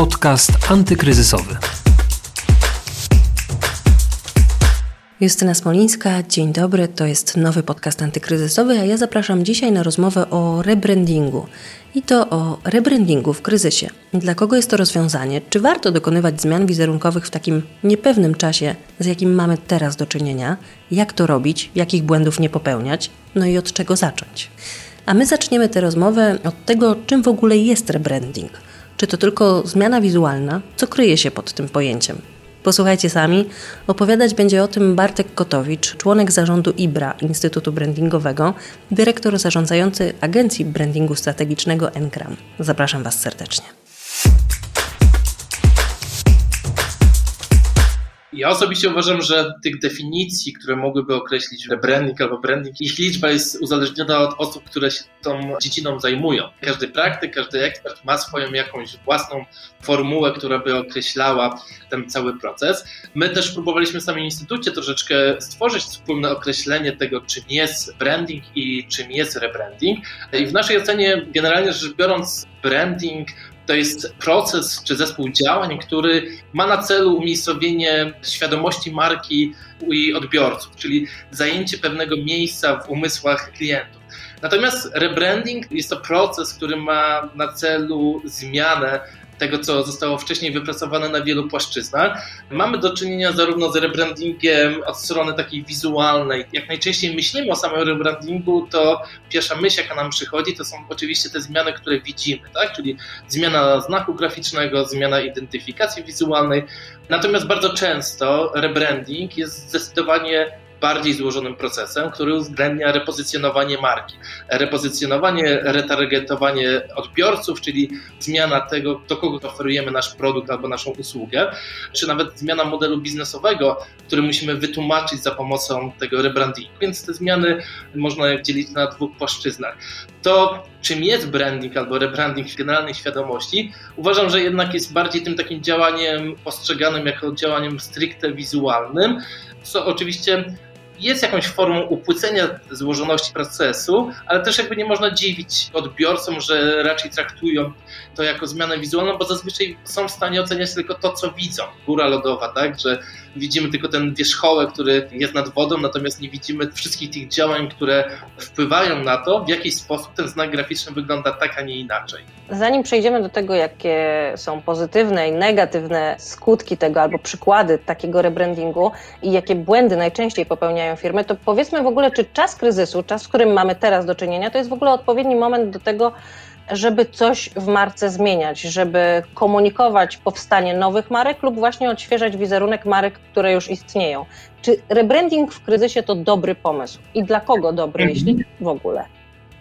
Podcast antykryzysowy. Justyna Smolińska, dzień dobry. To jest nowy podcast antykryzysowy, a ja zapraszam dzisiaj na rozmowę o rebrandingu. I to o rebrandingu w kryzysie. Dla kogo jest to rozwiązanie? Czy warto dokonywać zmian wizerunkowych w takim niepewnym czasie, z jakim mamy teraz do czynienia? Jak to robić? Jakich błędów nie popełniać? No i od czego zacząć? A my zaczniemy tę rozmowę od tego, czym w ogóle jest rebranding. Czy to tylko zmiana wizualna? Co kryje się pod tym pojęciem? Posłuchajcie sami. Opowiadać będzie o tym Bartek Kotowicz, członek zarządu IBRA, Instytutu Brandingowego, dyrektor zarządzający Agencji Brandingu Strategicznego Enkram. Zapraszam Was serdecznie. Ja osobiście uważam, że tych definicji, które mogłyby określić rebranding albo branding, ich liczba jest uzależniona od osób, które się tą dziedziną zajmują. Każdy praktyk, każdy ekspert ma swoją jakąś własną formułę, która by określała ten cały proces. My też próbowaliśmy w samym instytucie troszeczkę stworzyć wspólne określenie tego, czym jest branding i czym jest rebranding. I w naszej ocenie, generalnie rzecz biorąc, branding to jest proces czy zespół działań, który ma na celu umiejscowienie świadomości marki i odbiorców, czyli zajęcie pewnego miejsca w umysłach klientów. Natomiast rebranding jest to proces, który ma na celu zmianę tego, co zostało wcześniej wypracowane na wielu płaszczyznach. Mamy do czynienia zarówno z rebrandingiem od strony takiej wizualnej. Jak najczęściej myślimy o samym rebrandingu, to pierwsza myśl, jaka nam przychodzi, to są oczywiście te zmiany, które widzimy, tak? czyli zmiana znaku graficznego, zmiana identyfikacji wizualnej. Natomiast bardzo często rebranding jest zdecydowanie bardziej złożonym procesem, który uwzględnia repozycjonowanie marki. Repozycjonowanie, retargetowanie odbiorców, czyli zmiana tego, do kogo oferujemy nasz produkt albo naszą usługę, czy nawet zmiana modelu biznesowego, który musimy wytłumaczyć za pomocą tego rebrandingu. Więc te zmiany można dzielić na dwóch płaszczyznach. To, czym jest branding albo rebranding w generalnej świadomości, uważam, że jednak jest bardziej tym takim działaniem postrzeganym jako działaniem stricte wizualnym, co oczywiście jest jakąś formą upłycenia złożoności procesu, ale też jakby nie można dziwić odbiorcom, że raczej traktują to jako zmianę wizualną, bo zazwyczaj są w stanie oceniać tylko to, co widzą. Góra lodowa, tak, że widzimy tylko ten wierzchołek, który jest nad wodą, natomiast nie widzimy wszystkich tych działań, które wpływają na to, w jaki sposób ten znak graficzny wygląda tak, a nie inaczej. Zanim przejdziemy do tego, jakie są pozytywne i negatywne skutki tego albo przykłady takiego rebrandingu i jakie błędy najczęściej popełniają firmy, to powiedzmy w ogóle, czy czas kryzysu, czas, z którym mamy teraz do czynienia, to jest w ogóle odpowiedni moment do tego, żeby coś w marce zmieniać, żeby komunikować powstanie nowych marek lub właśnie odświeżać wizerunek marek, które już istnieją. Czy rebranding w kryzysie to dobry pomysł i dla kogo dobry, mhm. jeśli w ogóle?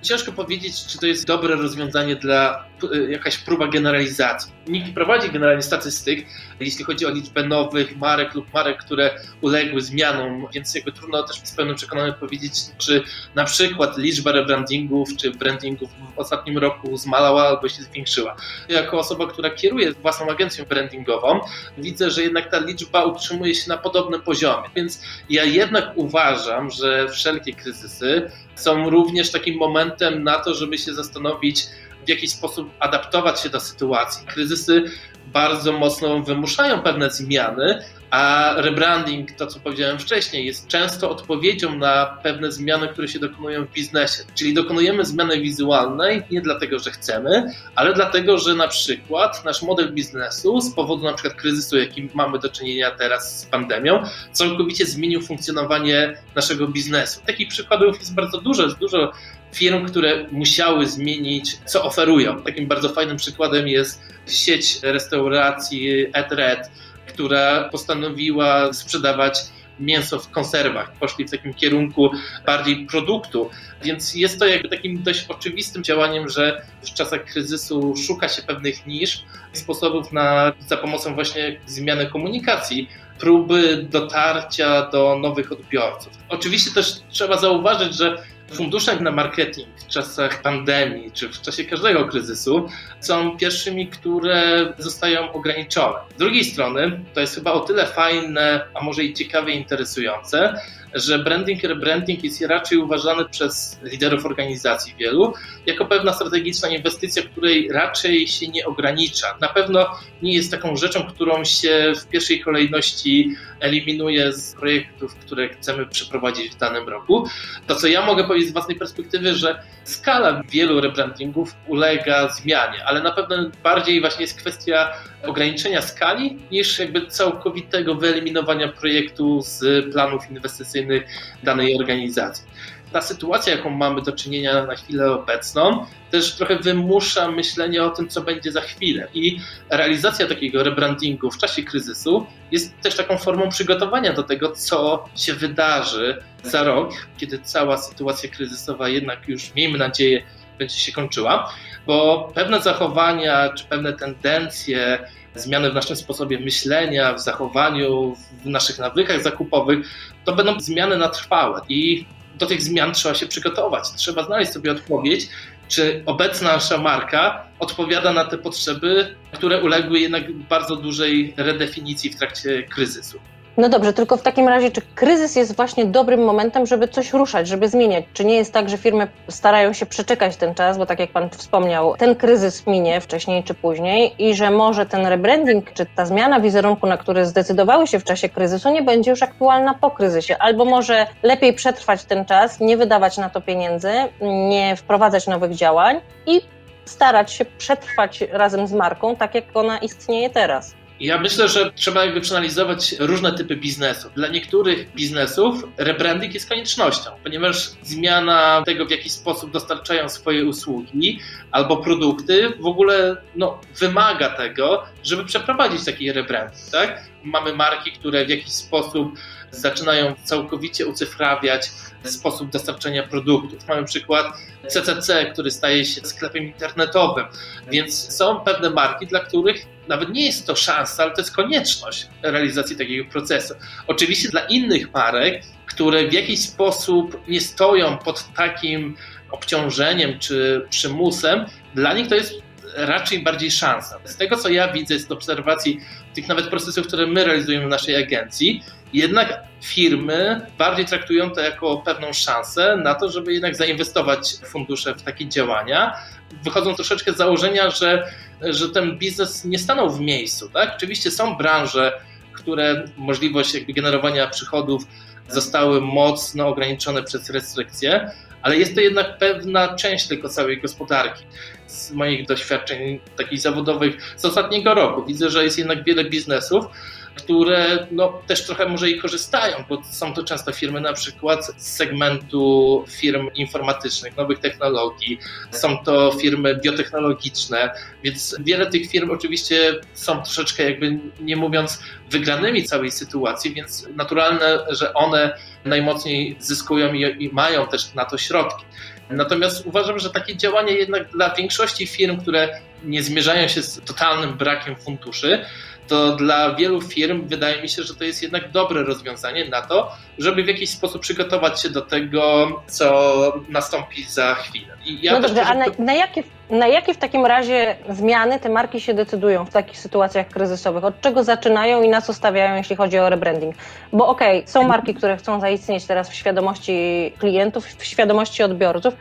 Ciężko powiedzieć, czy to jest dobre rozwiązanie dla jakaś próba generalizacji. Nikt nie prowadzi generalnie statystyk, jeśli chodzi o liczbę nowych marek lub marek, które uległy zmianom, więc jakby trudno też z pełnym przekonaniem powiedzieć, czy na przykład liczba rebrandingów czy brandingów w ostatnim roku zmalała albo się zwiększyła. Jako osoba, która kieruje własną agencją brandingową, widzę, że jednak ta liczba utrzymuje się na podobnym poziomie. Więc ja jednak uważam, że wszelkie kryzysy są również takim momentem na to, żeby się zastanowić, w jaki sposób adaptować się do sytuacji. Kryzysy bardzo mocno wymuszają pewne zmiany, a rebranding, to co powiedziałem wcześniej, jest często odpowiedzią na pewne zmiany, które się dokonują w biznesie. Czyli dokonujemy zmiany wizualnej nie dlatego, że chcemy, ale dlatego, że na przykład nasz model biznesu z powodu na przykład kryzysu, jakim mamy do czynienia teraz z pandemią, całkowicie zmienił funkcjonowanie naszego biznesu. Takich przykładów jest bardzo dużo, jest dużo firm, które musiały zmienić, co oferują. Takim bardzo fajnym przykładem jest sieć restauracji Etred, która postanowiła sprzedawać mięso w konserwach. Poszli w takim kierunku bardziej produktu. Więc jest to jakby takim dość oczywistym działaniem, że w czasach kryzysu szuka się pewnych nisz, sposobów na, za pomocą właśnie zmiany komunikacji, próby dotarcia do nowych odbiorców. Oczywiście też trzeba zauważyć, że Fundusze na marketing w czasach pandemii czy w czasie każdego kryzysu są pierwszymi, które zostają ograniczone. Z drugiej strony to jest chyba o tyle fajne, a może i ciekawe i interesujące, że branding, rebranding jest raczej uważany przez liderów organizacji wielu jako pewna strategiczna inwestycja, której raczej się nie ogranicza. Na pewno nie jest taką rzeczą, którą się w pierwszej kolejności eliminuje z projektów, które chcemy przeprowadzić w danym roku. To, co ja mogę powiedzieć z własnej perspektywy, że skala wielu rebrandingów ulega zmianie, ale na pewno bardziej właśnie jest kwestia ograniczenia skali niż jakby całkowitego wyeliminowania projektu z planów inwestycyjnych danej organizacji ta sytuacja, jaką mamy do czynienia na chwilę obecną, też trochę wymusza myślenie o tym, co będzie za chwilę. I realizacja takiego rebrandingu w czasie kryzysu jest też taką formą przygotowania do tego, co się wydarzy za rok, kiedy cała sytuacja kryzysowa jednak już, miejmy nadzieję, będzie się kończyła, bo pewne zachowania czy pewne tendencje, zmiany w naszym sposobie myślenia, w zachowaniu, w naszych nawykach zakupowych, to będą zmiany na trwałe. I do tych zmian trzeba się przygotować. Trzeba znaleźć sobie odpowiedź, czy obecna nasza marka odpowiada na te potrzeby, które uległy jednak bardzo dużej redefinicji w trakcie kryzysu. No dobrze, tylko w takim razie, czy kryzys jest właśnie dobrym momentem, żeby coś ruszać, żeby zmieniać? Czy nie jest tak, że firmy starają się przeczekać ten czas, bo tak jak Pan wspomniał, ten kryzys minie wcześniej czy później i że może ten rebranding, czy ta zmiana wizerunku, na które zdecydowały się w czasie kryzysu, nie będzie już aktualna po kryzysie, albo może lepiej przetrwać ten czas, nie wydawać na to pieniędzy, nie wprowadzać nowych działań i starać się przetrwać razem z marką, tak jak ona istnieje teraz. Ja myślę, że trzeba jakby przeanalizować różne typy biznesów. Dla niektórych biznesów rebranding jest koniecznością, ponieważ zmiana tego, w jaki sposób dostarczają swoje usługi albo produkty, w ogóle no, wymaga tego, żeby przeprowadzić taki rebranding. Tak? Mamy marki, które w jakiś sposób zaczynają całkowicie ucyfrawiać sposób dostarczania produktów. Mamy przykład CCC, który staje się sklepem internetowym, więc są pewne marki, dla których nawet nie jest to szansa, ale to jest konieczność realizacji takiego procesu. Oczywiście dla innych marek, które w jakiś sposób nie stoją pod takim obciążeniem czy przymusem, dla nich to jest raczej bardziej szansa. Z tego, co ja widzę z obserwacji tych nawet procesów, które my realizujemy w naszej agencji, jednak firmy bardziej traktują to jako pewną szansę na to, żeby jednak zainwestować fundusze w takie działania. Wychodzą troszeczkę z założenia, że, że ten biznes nie stanął w miejscu. Tak? Oczywiście są branże, które możliwość generowania przychodów zostały mocno ograniczone przez restrykcje, ale jest to jednak pewna część tylko całej gospodarki. Z moich doświadczeń takich zawodowych z ostatniego roku widzę, że jest jednak wiele biznesów, które no, też trochę może i korzystają, bo są to często firmy na przykład z segmentu firm informatycznych, nowych technologii, są to firmy biotechnologiczne, więc wiele tych firm oczywiście są troszeczkę jakby nie mówiąc wygranymi całej sytuacji, więc naturalne, że one najmocniej zyskują i, i mają też na to środki. Natomiast uważam, że takie działania jednak dla większości firm, które nie zmierzają się z totalnym brakiem funduszy, to dla wielu firm wydaje mi się, że to jest jednak dobre rozwiązanie na to, żeby w jakiś sposób przygotować się do tego, co nastąpi za chwilę. Ja no dobrze, a na, na, jakie, na jakie w takim razie zmiany te marki się decydują w takich sytuacjach kryzysowych? Od czego zaczynają i na co stawiają, jeśli chodzi o rebranding? Bo okej, okay, są marki, które chcą zaistnieć teraz w świadomości klientów, w świadomości odbiorców,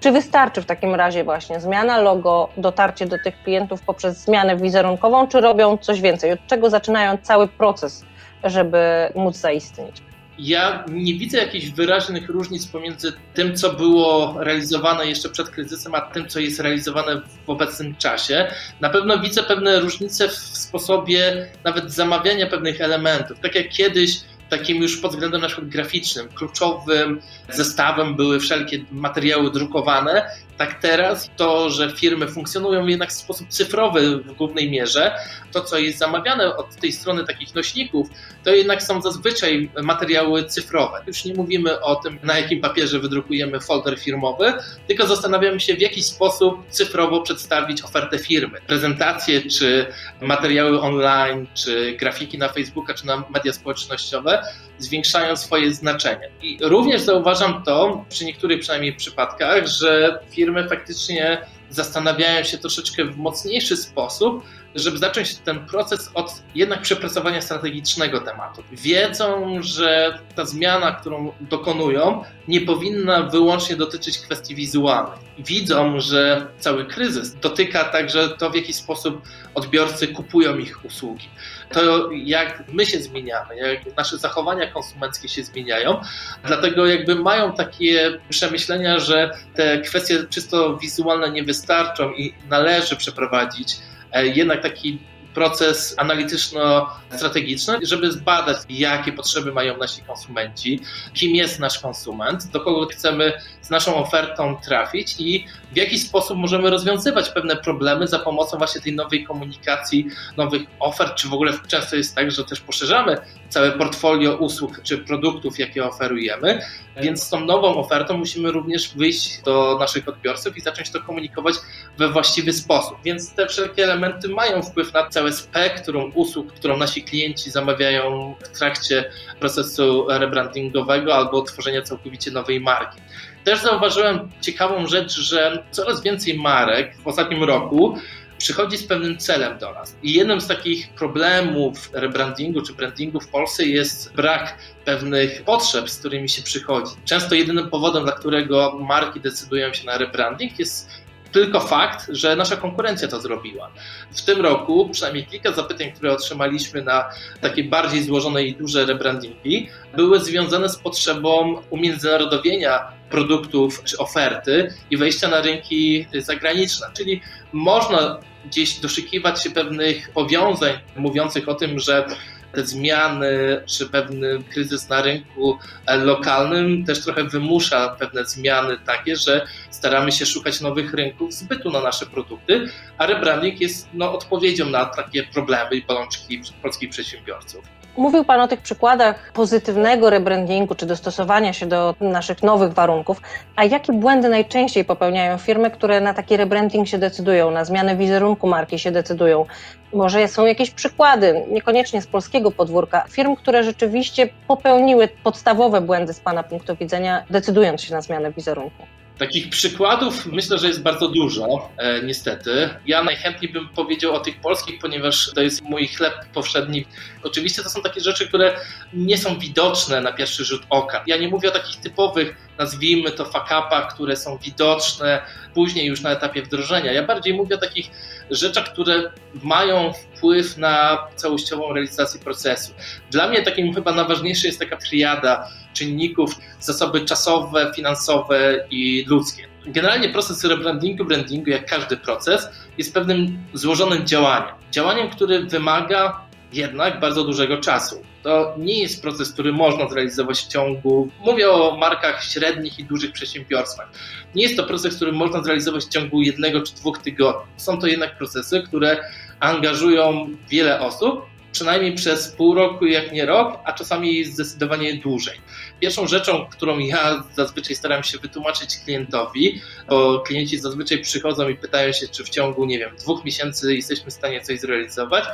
czy wystarczy w takim razie właśnie zmiana logo, dotarcie do tych klientów poprzez zmianę wizerunkową, czy robią coś więcej? Od czego zaczynają cały proces, żeby móc zaistnieć? Ja nie widzę jakichś wyraźnych różnic pomiędzy tym, co było realizowane jeszcze przed kryzysem, a tym, co jest realizowane w obecnym czasie. Na pewno widzę pewne różnice w sposobie nawet zamawiania pewnych elementów. Tak jak kiedyś takim już pod względem na przykład graficznym, kluczowym zestawem były wszelkie materiały drukowane, tak teraz to, że firmy funkcjonują jednak w sposób cyfrowy w głównej mierze, to co jest zamawiane od tej strony takich nośników, to jednak są zazwyczaj materiały cyfrowe. Już nie mówimy o tym, na jakim papierze wydrukujemy folder firmowy, tylko zastanawiamy się, w jaki sposób cyfrowo przedstawić ofertę firmy. Prezentacje, czy materiały online, czy grafiki na Facebooka, czy na media społecznościowe zwiększają swoje znaczenie. I również zauważam to przy niektórych przynajmniej przypadkach, że firmy faktycznie zastanawiają się troszeczkę w mocniejszy sposób, żeby zacząć ten proces od jednak przepracowania strategicznego tematu. Wiedzą, że ta zmiana, którą dokonują, nie powinna wyłącznie dotyczyć kwestii wizualnych. Widzą, że cały kryzys dotyka także to, w jaki sposób odbiorcy kupują ich usługi. To, jak my się zmieniamy, jak nasze zachowania konsumenckie się zmieniają. Dlatego jakby mają takie przemyślenia, że te kwestie czysto wizualne nie wystarczą i należy przeprowadzić jednak taki proces analityczno-strategiczny, żeby zbadać, jakie potrzeby mają nasi konsumenci, kim jest nasz konsument, do kogo chcemy z naszą ofertą trafić i w jaki sposób możemy rozwiązywać pewne problemy za pomocą właśnie tej nowej komunikacji, nowych ofert, czy w ogóle często jest tak, że też poszerzamy całe portfolio usług czy produktów, jakie oferujemy, więc z tą nową ofertą musimy również wyjść do naszych odbiorców i zacząć to komunikować we właściwy sposób. Więc te wszelkie elementy mają wpływ na całe spektrum usług, którą nasi klienci zamawiają w trakcie procesu rebrandingowego albo tworzenia całkowicie nowej marki. Też zauważyłem ciekawą rzecz, że coraz więcej marek w ostatnim roku przychodzi z pewnym celem do nas. I jednym z takich problemów rebrandingu czy brandingu w Polsce jest brak pewnych potrzeb, z którymi się przychodzi. Często jedynym powodem, dla którego marki decydują się na rebranding jest tylko fakt, że nasza konkurencja to zrobiła. W tym roku przynajmniej kilka zapytań, które otrzymaliśmy na takie bardziej złożone i duże rebrandingi, były związane z potrzebą umiędzynarodowienia produktów czy oferty i wejścia na rynki zagraniczne. Czyli można gdzieś doszukiwać się pewnych powiązań mówiących o tym, że te zmiany, czy pewny kryzys na rynku lokalnym też trochę wymusza pewne zmiany takie, że staramy się szukać nowych rynków zbytu na nasze produkty, a rebranding jest no, odpowiedzią na takie problemy i bolączki polskich przedsiębiorców. Mówił Pan o tych przykładach pozytywnego rebrandingu czy dostosowania się do naszych nowych warunków. A jakie błędy najczęściej popełniają firmy, które na taki rebranding się decydują, na zmianę wizerunku marki się decydują? Może są jakieś przykłady, niekoniecznie z polskiego podwórka, firm, które rzeczywiście popełniły podstawowe błędy z Pana punktu widzenia, decydując się na zmianę wizerunku? Takich przykładów myślę, że jest bardzo dużo, e, niestety. Ja najchętniej bym powiedział o tych polskich, ponieważ to jest mój chleb powszedni. Oczywiście to są takie rzeczy, które nie są widoczne na pierwszy rzut oka. Ja nie mówię o takich typowych, nazwijmy to fakapach, które są widoczne później już na etapie wdrożenia. Ja bardziej mówię o takich rzeczach, które mają wpływ na całościową realizację procesu. Dla mnie takim chyba najważniejszy jest taka triada czynników, zasoby czasowe, finansowe i ludzkie. Generalnie proces rebrandingu, brandingu, jak każdy proces, jest pewnym złożonym działaniem. Działaniem, które wymaga jednak bardzo dużego czasu. To nie jest proces, który można zrealizować w ciągu, mówię o markach średnich i dużych przedsiębiorstwach. Nie jest to proces, który można zrealizować w ciągu jednego czy dwóch tygodni. Są to jednak procesy, które angażują wiele osób, przynajmniej przez pół roku, jak nie rok, a czasami zdecydowanie dłużej. Pierwszą rzeczą, którą ja zazwyczaj staram się wytłumaczyć klientowi, bo klienci zazwyczaj przychodzą i pytają się, czy w ciągu, nie wiem, dwóch miesięcy jesteśmy w stanie coś zrealizować,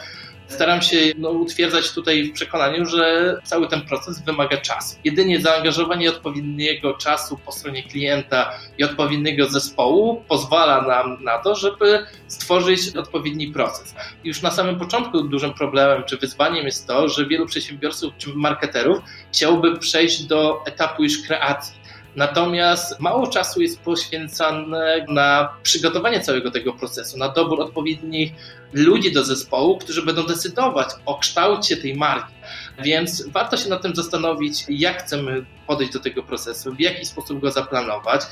staram się no, utwierdzać tutaj w przekonaniu, że cały ten proces wymaga czasu. Jedynie zaangażowanie odpowiedniego czasu po stronie klienta i odpowiedniego zespołu pozwala nam na to, żeby stworzyć odpowiedni proces. Już na samym początku dużym problemem czy wyzwaniem jest to, że wielu przedsiębiorców czy marketerów chciałoby przejść do etapu już kreacji Natomiast mało czasu jest poświęcane na przygotowanie całego tego procesu, na dobór odpowiednich ludzi do zespołu, którzy będą decydować o kształcie tej marki. Więc warto się nad tym zastanowić, jak chcemy podejść do tego procesu, w jaki sposób go zaplanować,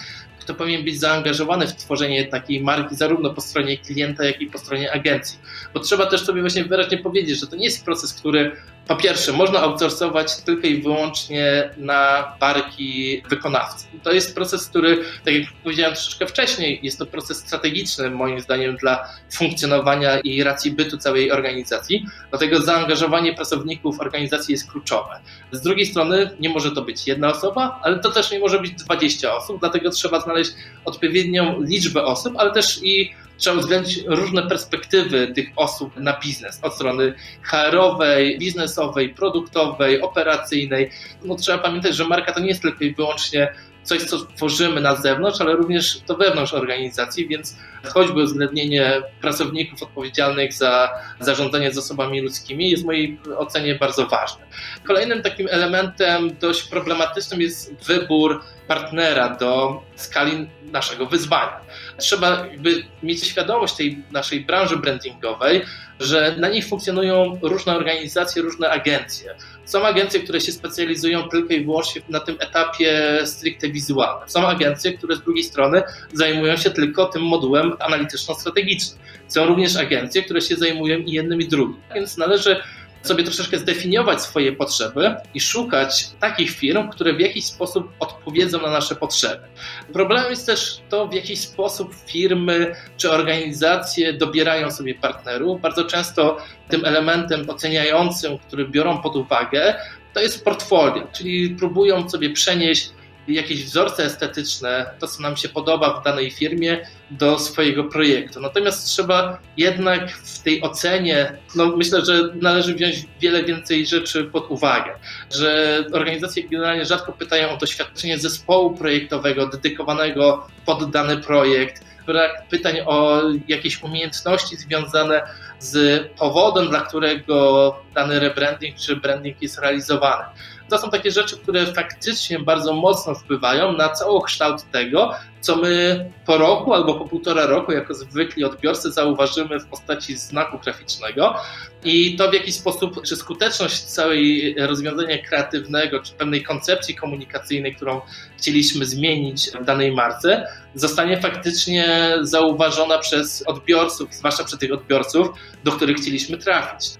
kto powinien być zaangażowany w tworzenie takiej marki, zarówno po stronie klienta, jak i po stronie agencji. Bo trzeba też sobie właśnie wyraźnie powiedzieć, że to nie jest proces, który po pierwsze, można outsourcować tylko i wyłącznie na barki wykonawcy. To jest proces, który, tak jak powiedziałem troszeczkę wcześniej, jest to proces strategiczny, moim zdaniem, dla funkcjonowania i racji bytu całej organizacji. Dlatego zaangażowanie pracowników organizacji jest kluczowe. Z drugiej strony, nie może to być jedna osoba, ale to też nie może być 20 osób, dlatego trzeba znaleźć odpowiednią liczbę osób, ale też i trzeba uwzględnić różne perspektywy tych osób na biznes, od strony HR-owej, biznesowej, produktowej, operacyjnej. No, trzeba pamiętać, że marka to nie jest tylko i wyłącznie coś, co tworzymy na zewnątrz, ale również do wewnątrz organizacji, więc choćby uwzględnienie pracowników odpowiedzialnych za zarządzanie zasobami ludzkimi jest w mojej ocenie bardzo ważne. Kolejnym takim elementem dość problematycznym jest wybór partnera do skali naszego wyzwania. Trzeba mieć świadomość tej naszej branży brandingowej, że na niej funkcjonują różne organizacje, różne agencje. Są agencje, które się specjalizują tylko i wyłącznie na tym etapie stricte wizualnym. Są agencje, które z drugiej strony zajmują się tylko tym modułem analityczno-strategicznym. Są również agencje, które się zajmują i jednym i drugim. Więc należy sobie troszeczkę zdefiniować swoje potrzeby i szukać takich firm, które w jakiś sposób odpowiedzą na nasze potrzeby. Problemem jest też to, w jaki sposób firmy czy organizacje dobierają sobie partnerów. Bardzo często tym elementem oceniającym, który biorą pod uwagę, to jest portfolio, czyli próbują sobie przenieść jakieś wzorce estetyczne, to co nam się podoba w danej firmie, do swojego projektu. Natomiast trzeba jednak w tej ocenie, no myślę, że należy wziąć wiele więcej rzeczy pod uwagę, że organizacje generalnie rzadko pytają o doświadczenie zespołu projektowego dedykowanego pod dany projekt, brak pytań o jakieś umiejętności związane z powodem, dla którego dany rebranding czy branding jest realizowany. To są takie rzeczy, które faktycznie bardzo mocno wpływają na całokształt tego, co my po roku albo po półtora roku jako zwykli odbiorcy zauważymy w postaci znaku graficznego i to w jaki sposób, czy skuteczność całej rozwiązania kreatywnego, czy pewnej koncepcji komunikacyjnej, którą chcieliśmy zmienić w danej marce, zostanie faktycznie zauważona przez odbiorców, zwłaszcza przez tych odbiorców, do których chcieliśmy trafić.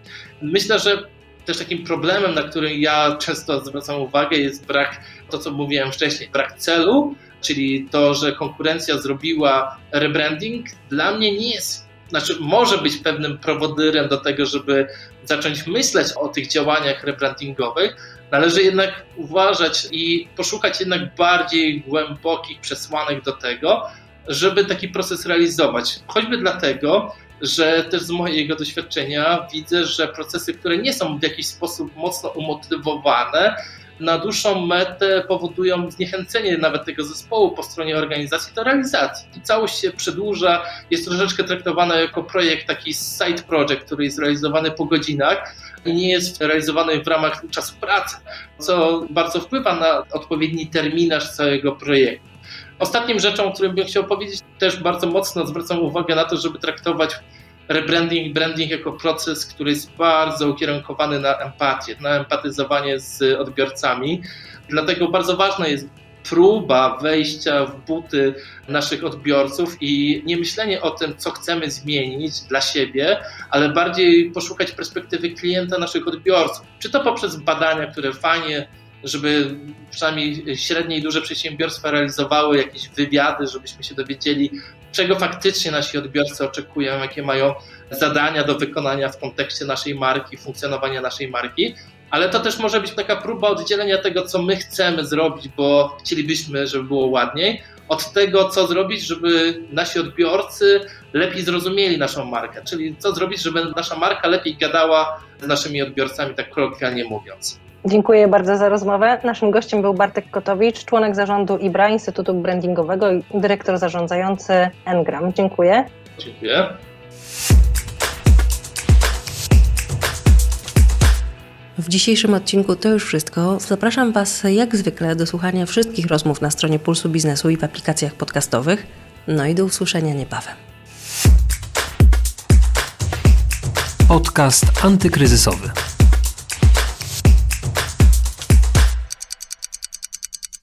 Myślę, że też takim problemem, na który ja często zwracam uwagę, jest brak, to co mówiłem wcześniej, brak celu, czyli to, że konkurencja zrobiła rebranding, dla mnie nie jest, znaczy może być pewnym prowodyrem do tego, żeby zacząć myśleć o tych działaniach rebrandingowych, należy jednak uważać i poszukać jednak bardziej głębokich przesłanek do tego, żeby taki proces realizować. Choćby dlatego, że też z mojego doświadczenia widzę, że procesy, które nie są w jakiś sposób mocno umotywowane, na dłuższą metę powodują zniechęcenie nawet tego zespołu po stronie organizacji do realizacji. I całość się przedłuża, jest troszeczkę traktowana jako projekt, taki side project, który jest realizowany po godzinach i nie jest realizowany w ramach czasu pracy, co bardzo wpływa na odpowiedni terminarz całego projektu. Ostatnim rzeczą, o którym bym chciał powiedzieć, też bardzo mocno zwracam uwagę na to, żeby traktować rebranding, branding jako proces, który jest bardzo ukierunkowany na empatię, na empatyzowanie z odbiorcami. Dlatego bardzo ważna jest próba wejścia w buty naszych odbiorców i nie myślenie o tym, co chcemy zmienić dla siebie, ale bardziej poszukać perspektywy klienta, naszych odbiorców. Czy to poprzez badania, które fajnie żeby przynajmniej średnie i duże przedsiębiorstwa realizowały jakieś wywiady, żebyśmy się dowiedzieli, czego faktycznie nasi odbiorcy oczekują, jakie mają zadania do wykonania w kontekście naszej marki, funkcjonowania naszej marki. Ale to też może być taka próba oddzielenia tego, co my chcemy zrobić, bo chcielibyśmy, żeby było ładniej, od tego, co zrobić, żeby nasi odbiorcy lepiej zrozumieli naszą markę. Czyli co zrobić, żeby nasza marka lepiej gadała z naszymi odbiorcami, tak kolokwialnie mówiąc. Dziękuję bardzo za rozmowę. Naszym gościem był Bartek Kotowicz, członek zarządu IBRA, Instytutu Brandingowego i dyrektor zarządzający Engram. Dziękuję. Dziękuję. W dzisiejszym odcinku to już wszystko. Zapraszam Was jak zwykle do słuchania wszystkich rozmów na stronie Pulsu Biznesu i w aplikacjach podcastowych. No i do usłyszenia niebawem. Podcast antykryzysowy.